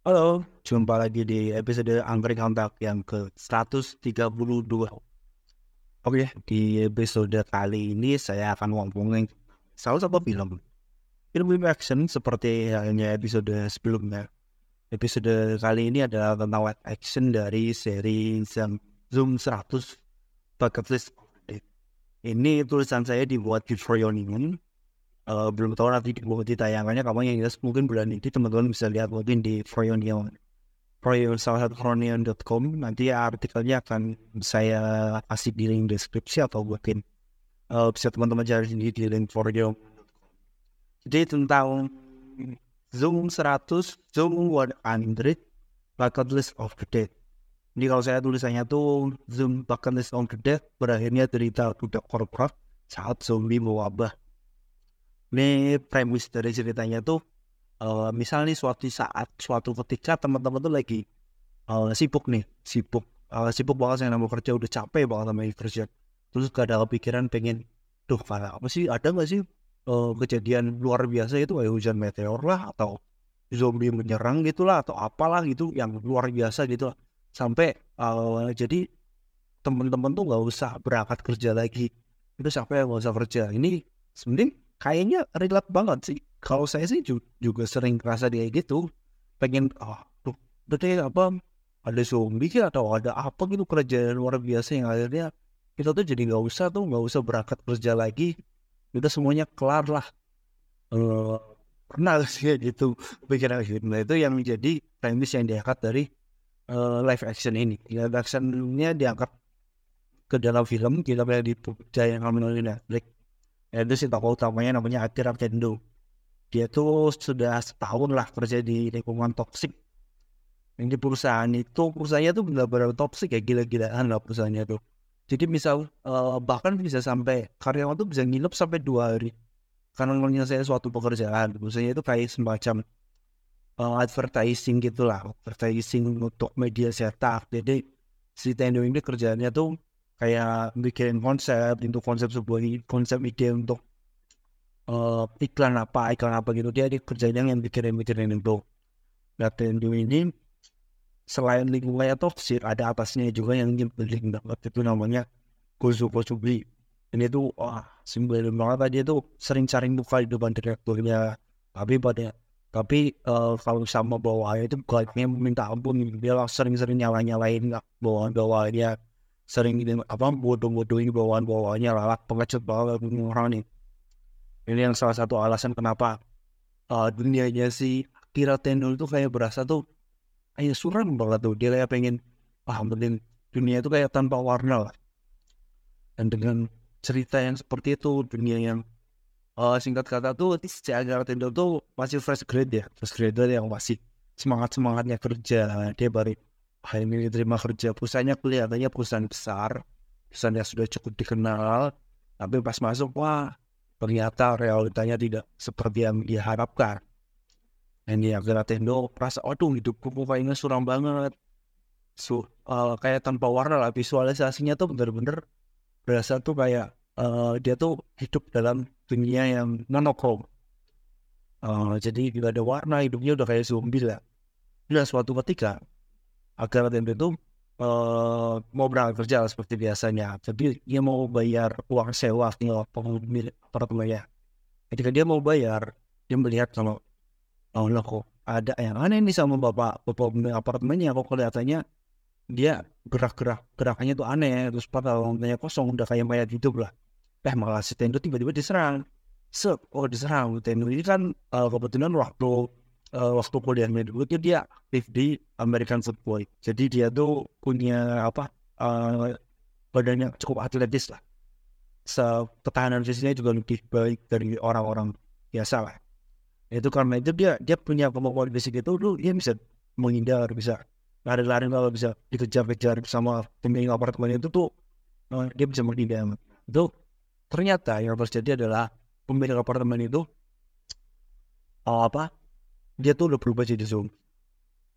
Halo, jumpa lagi di episode Angkring Kontak yang ke-132. Oke, di episode kali ini saya akan ngomongin salah satu film. Film action seperti halnya episode sebelumnya. Episode kali ini adalah tentang live action dari seri Zoom 100 Bucket List. Ini tulisan saya dibuat di Froyoningen uh, belum tahu nanti di tayangannya kamu yang jelas. Mungkin bulan ini teman-teman bisa lihat mungkin di Froyonion. Froyon salah satu Froyonion.com nanti artikelnya akan saya kasih di link deskripsi atau mungkin uh, bisa teman-teman cari sendiri di link Froyon jadi tentang Zoom 100 Zoom 100 Bucket List of the Dead jadi kalau saya tulisannya tuh Zoom Bucket List of the Dead berakhirnya cerita budak korporat saat zombie mewabah ini premis dari ceritanya tuh uh, misalnya suatu saat suatu ketika teman-teman tuh lagi uh, sibuk nih sibuk uh, sibuk banget saya mau kerja udah capek banget sama kerja. Terus gak ada kepikiran pengen tuh apa sih ada nggak sih uh, kejadian luar biasa itu? Kayak hujan meteor lah atau zombie menyerang gitulah atau apalah gitu yang luar biasa gitu lah. sampai uh, jadi teman-teman tuh nggak usah berangkat kerja lagi. Itu sampai nggak usah kerja. Ini sebenarnya kayaknya relate banget sih. Kalau saya sih juga sering kerasa dia gitu, pengen ah tuh deh apa ada zombie atau ada apa gitu kerja luar biasa yang akhirnya kita tuh jadi nggak usah tuh nggak usah berangkat kerja lagi, kita semuanya kelar lah. Uh, pernah sih gitu pikiran gitu. Nah itu yang menjadi premis yang diangkat dari uh, live action ini. Live actionnya diangkat ke dalam film, kita lihat di yang kami Netflix itu si tokoh utamanya namanya Akira Kendo. Dia tuh sudah setahun lah kerja di lingkungan toksik yang di perusahaan itu perusahaannya tuh benar-benar toksik ya gila-gilaan lah perusahaannya tuh. Jadi misal uh, bahkan bisa sampai karyawan tuh bisa nginep sampai dua hari. Karena menyelesaikan suatu pekerjaan. Misalnya itu kayak semacam uh, advertising gitulah advertising untuk media cetak. Jadi si Tendo ini kerjanya tuh kayak bikin konsep untuk konsep sebuah konsep ide untuk uh, iklan apa iklan apa gitu. Dia di kerjanya yang bikin bikin itu. Nah Nintendo ini selain lingkungannya toxic ada atasnya juga yang nyebelin banget. Itu namanya Gozo Kosubi ini tuh wah simbolin banget. Tadi itu sering cari muka di depan direkturnya tapi pada tapi uh, kalau sama bawahnya itu guide minta ampun. Dia sering-sering nyala-nyalain bawah-bawahnya sering ini apa bodoh-bodohin bawaan-bawaannya lalak pengecut banget orang nih. Ini yang salah satu alasan kenapa uh, dunianya si Kira Tendul tuh kayak berasa tuh kayak suram banget tuh. Dia kayak pengen ah mending dunia itu kayak tanpa warna lah. Dan dengan cerita yang seperti itu dunia yang uh, singkat kata tuh si Kira Tendul tuh masih fresh grade ya fresh grade yang masih semangat semangatnya kerja. Dia baru hari ini diterima kerja perusahaannya kelihatannya perusahaan besar. Perusahaan yang sudah cukup dikenal. Tapi pas masuk wah ternyata realitanya tidak seperti yang dia harapkan dan dia akhirnya Tendo merasa aduh hidupku kayaknya suram banget. So, uh, kayak tanpa warna lah visualisasinya tuh bener-bener berasa tuh kayak uh, dia tuh hidup dalam dunia yang monokrom uh, jadi tidak ada warna hidupnya udah kayak zombie lah. Dan suatu ketika agar tempe itu uh, mau berangkat kerja seperti biasanya. Tapi dia mau bayar uang sewa tinggal pemilik apartemennya ketika dia mau bayar dia melihat kalau oh loh kok ada yang aneh nih sama bapak bapak pemilik apartemennya. Kok kelihatannya dia gerak-gerak gerakannya tuh aneh terus pada uangnya kosong udah kayak mayat hidup lah. Eh malah si Tendo tiba-tiba diserang. Se oh diserang. Tendo ini kan uh, kebetulan waktu uh, waktu kuliah dulu itu dia aktif di American Football. Jadi dia tuh punya apa uh, badannya cukup atletis lah. So, ketahanan fisiknya juga lebih baik dari orang-orang biasa lah. Itu karena itu dia dia punya kemampuan fisik itu tuh dia bisa menghindar, bisa lari-lari kalau bisa dikejar-kejar sama pemilik apartemen itu tuh uh, dia bisa menghindar. Itu ternyata yang terjadi adalah pemilik apartemen itu uh, apa dia tuh udah berubah jadi zombie.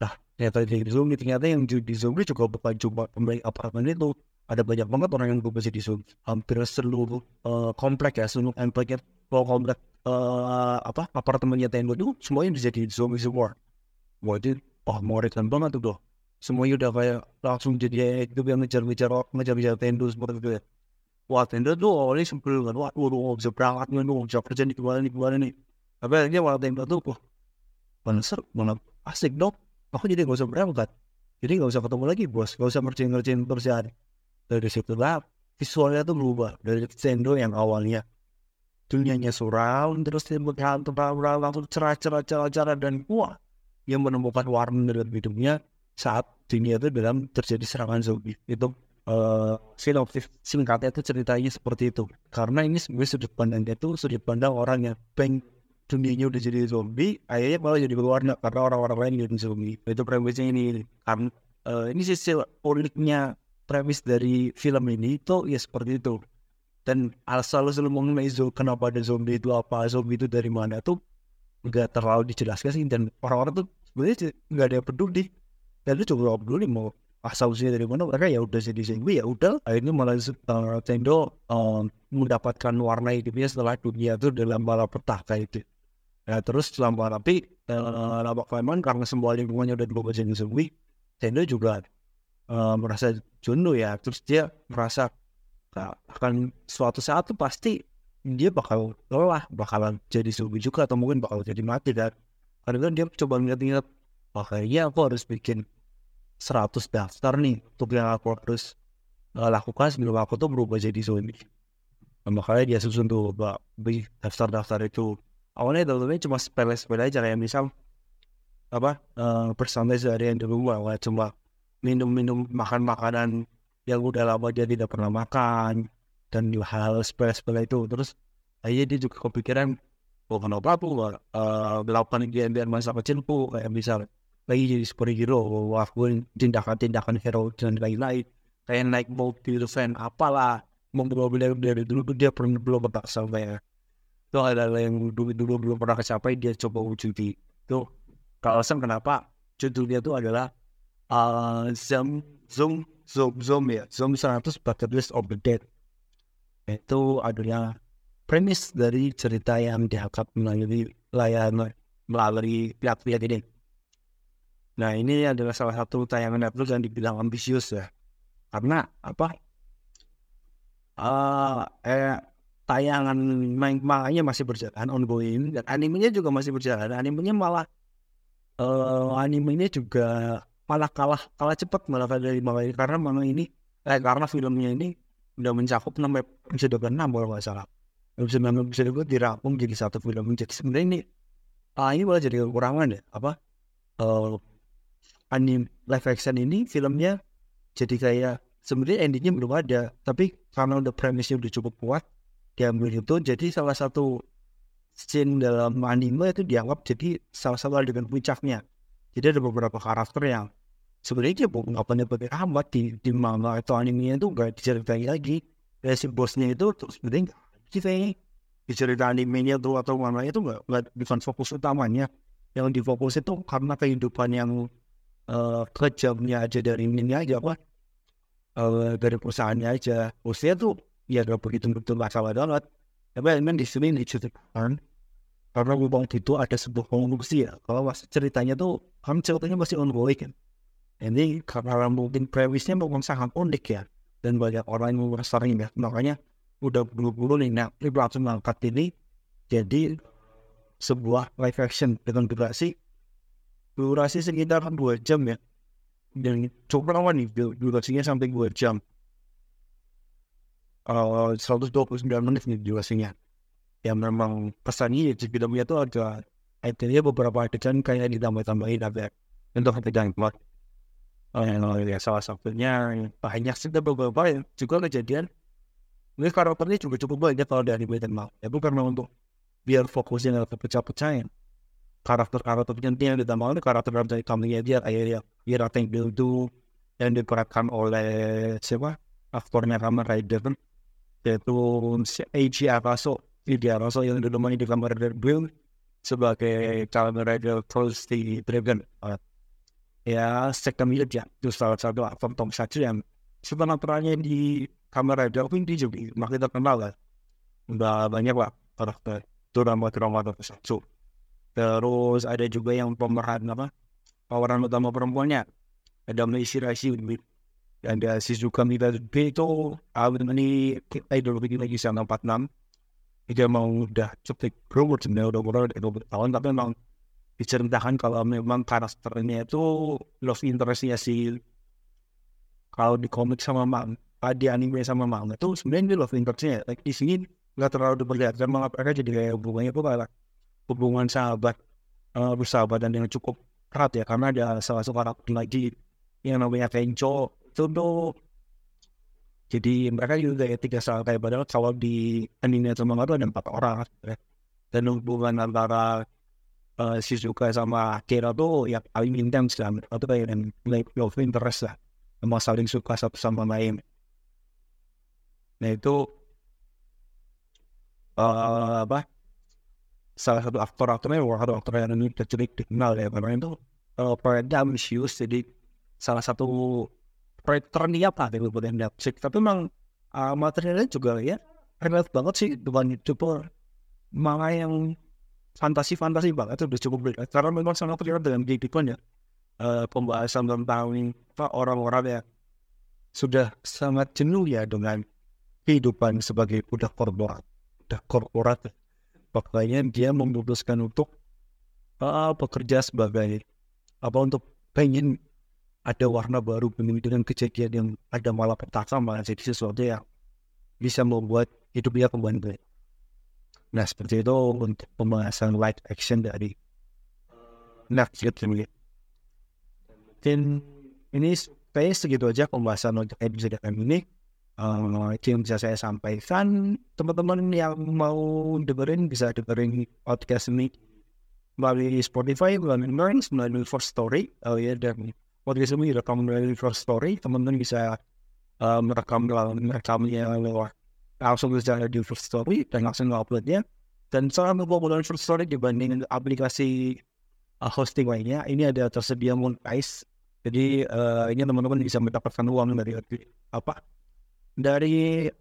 Nah ternyata jadi zombie ternyata yang jadi zombie juga bukan cuma pemilik apartemen itu ada banyak banget orang yang berubah jadi zombie. Hampir seluruh uh, komplek ya seluruh kompleknya kalau komplek uh, apa apartemennya Tengo itu semuanya jadi zombie semua. Wah itu oh mengerikan banget tuh bro semuanya udah kayak langsung jadi itu yang ngejar-ngejar ngejar-ngejar tendo seperti itu ya. Wah tendo tuh awalnya sebel kan wah waduh bisa berangkat nih bisa kerja nih gimana nih gimana nih. Tapi akhirnya malah tendo tuh wah mana seru mana asik dong. Aku jadi gak usah berangkat. Jadi gak usah ketemu lagi bos. Gak usah ngerjain ngerjain pekerjaan. Dari situ lah visualnya tuh berubah. Dari tendo yang awalnya. Dunianya suram terus dia berhantu langsung cerah cerah cerah cerah dan wah yang menemukan warna dalam hidupnya saat dunia itu dalam terjadi serangan zombie. Itu uh, sinopsis singkatnya itu ceritanya seperti itu. Karena ini sebenarnya sudut pandangnya itu sudut pandang orang yang peng dunianya udah jadi zombie akhirnya malah jadi berwarna karena orang-orang lain jadi zombie. Itu premisnya ini karena uh, ini sisi uniknya premis dari film ini itu ya seperti itu. Dan asal selalu mengenai kenapa ada zombie itu apa zombie itu dari mana tuh nggak terlalu dijelaskan sih. Dan orang-orang tuh sebenarnya nggak ada yang peduli. Dan lu coba peduli mau asal usulnya dari mana mereka ya udah jadi zombie ya udah akhirnya malah uh, Tendo uh, mendapatkan warna hidupnya setelah dunia itu dalam bala petaka itu ya terus selama tapi uh, lama kelamaan karena semua lingkungannya udah berubah jadi zombie Tendo juga uh, merasa jenuh ya terus dia merasa nah, akan suatu saat tuh pasti dia bakal lelah bakalan jadi zombie juga atau mungkin bakal jadi mati dan karena dia coba ngeliat-ngeliat oh kayaknya aku harus bikin 100 daftar nih untuk yang aku harus uh, lakukan sebelum aku tuh berubah jadi zombie. Nah, makanya dia susun tuh daftar-daftar itu. Awalnya daftarnya cuma sepele-sepele aja kayak misal apa uh, personal seharian di rumah cuma minum-minum makan makanan yang udah lama dia tidak pernah makan dan hal-hal sepele-sepele itu. Terus akhirnya dia juga kepikiran oh kenapa aku uh, melakukan biar masa kecilku? Kayak misal lagi jadi superhero walaupun tindakan-tindakan hero dan lain-lain. Kayak naik mobil fan apalah mobil-mobil yang dari dulu dia pernah belum pernah sampai itu adalah yang dulu dulu belum pernah kecapai dia coba wujudi. Itu alasan kenapa? Judulnya itu adalah uh, zoom zoom zoom zoom ya. Zoom 100 bucket list of the dead. Itu adalah premis dari cerita yang diangkat melalui layar melalui pihak-pihak ini. Nah ini adalah salah satu tayangan Netflix yang dibilang ambisius ya. Karena apa? Uh, eh, tayangan manganya masih berjalan ongoing dan animenya juga masih berjalan. Animenya malah uh, animenya juga malah kalah kalah cepat malah dari manga ini karena manga ini eh, karena filmnya ini udah mencakup enam episode ke enam kalau nggak salah. Episode enam episode itu dirangkum jadi satu film. Jadi sebenarnya ini ah ini malah jadi kekurangan ya apa? Uh, anim live action ini filmnya jadi kayak sebenarnya endingnya belum ada tapi karena udah premisnya udah cukup kuat diambil itu jadi salah satu scene dalam anime itu dianggap jadi salah satu adegan puncaknya. Jadi ada beberapa karakter yang sebenarnya bukan apa penting amat di di manga atau animenya itu gak diceritain lagi. Ya si bosnya itu sebenarnya ceritanya di cerita animenya tuh atau mana itu nggak nggak bukan fokus utamanya. Yang difokus itu karena kehidupan yang uh, kejamnya aja dari ini aja apa uh, dari perusahaannya aja. Usia tuh ya gak begitu betul masalah banget tapi memang di sini diceritakan karena memang itu ada sebuah konklusi ya. Kalau mas ceritanya tuh kan ceritanya masih ongoing kan. Ini karena mungkin premisnya memang sangat unik ya. Dan banyak orang yang sering ya. Makanya udah buru-buru nih nah langsung mengangkat ini jadi sebuah live action dengan durasi durasi sekitar dua jam ya. Dan cukup lama nih durasinya sampai dua jam uh, 129 menit nih durasinya ya. Memang pesannya ya di filmnya itu ada akhirnya beberapa adegan kayak ditambah-tambahin ada untuk adegan plot. Uh, ya salah satunya banyak sih beberapa ya juga kejadian. Ini karakternya juga cukup banyak kalau dari Batman mau ya bukan untuk biar fokusnya nggak pecah-pecahin karakter-karakter penting yang ditambahkan karakter dalam cerita kambingnya dia kayak ya Ira Tank itu yang diperankan oleh siapa? Aktornya Kamen Rider yaitu Eiji Araso Eiji Araso yang dulu main di Rider Bill sebagai Kamen Rider di Dragon ya second ya itu salah satu aktor Tom Sachi yang setelah perannya di Kamen Rider pun dia juga makin terkenal lah udah banyak lah karakter drama-drama tersebut terus ada juga yang pemeran apa pemeran utama perempuannya ada Macy Raisi ada Shizuka Mitabe itu kita idol begini lagi sama 46 dia mau udah cukup umur sebenarnya udah umur udah 20 tahun tapi memang diceritakan kalau memang karakternya itu love interestnya si kalau di komik sama mang di anime sama manga itu sebenarnya love interestnya like, di sini nggak terlalu diperlihatkan malah mereka jadi kayak hubungannya itu kayak hubungan sahabat uh, bersahabat dan yang cukup erat ya karena ada salah satu karakter lagi yang namanya Kencho itu tuh jadi mereka juga ya tiga kayak padahal kalau di anime sama itu ada empat orang ya. dan hubungan antara uh, Shizuka sama Akira tuh yang paling intens kan. Itu kayak yang like love interest lah. Emang saling suka satu sama lain. Nah itu uh, apa salah satu aktor-aktornya salah satu aktor yang ini tercelik dikenal ya. Karena itu uh, proyeknya ambisius jadi salah satu terniat lah dari buat Netflix tapi memang uh, materialnya juga ya relate banget sih. Dengan youtuber manga yang fantasi-fantasi banget itu udah cukup berat karena memang sangat terlihat dengan kehidupan ya. Uh, pembahasan tentang apa orang-orang yang sudah sangat jenuh ya dengan kehidupan sebagai budak korporat udah korporat. Makanya dia memutuskan untuk uh, bekerja sebagai apa untuk pengen ada warna baru dengan kejadian yang ada malah petaka malah jadi sesuatu yang bisa membuat hidupnya kembali Nah seperti itu untuk pembahasan light action dari Netflix ini. Dan ini kayaknya segitu aja pembahasan untuk episode ini. Uh, itu yang bisa saya sampaikan. Teman-teman yang mau dengerin bisa dengerin podcast ini melalui Spotify melalui Learns melalui First Story oh ya dan podcast ini direkam melalui First Story teman-teman bisa uh, merekam merekamnya lewat langsung bisa di First Story dan langsung uploadnya. Dan sangat populer First Story dibanding aplikasi uh, hosting lainnya ini ada tersedia monetize jadi uh, ini teman-teman bisa mendapatkan uang dari apa dari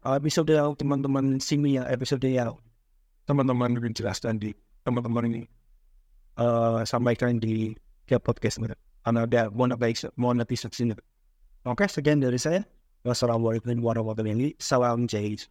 episode teman-teman sini ya episode yang teman-teman lebih jelas dan di teman-teman ini uh, sampaikan di tiap podcast another one of the one episode in the Congress again there is a was around working one of the mainly surround jails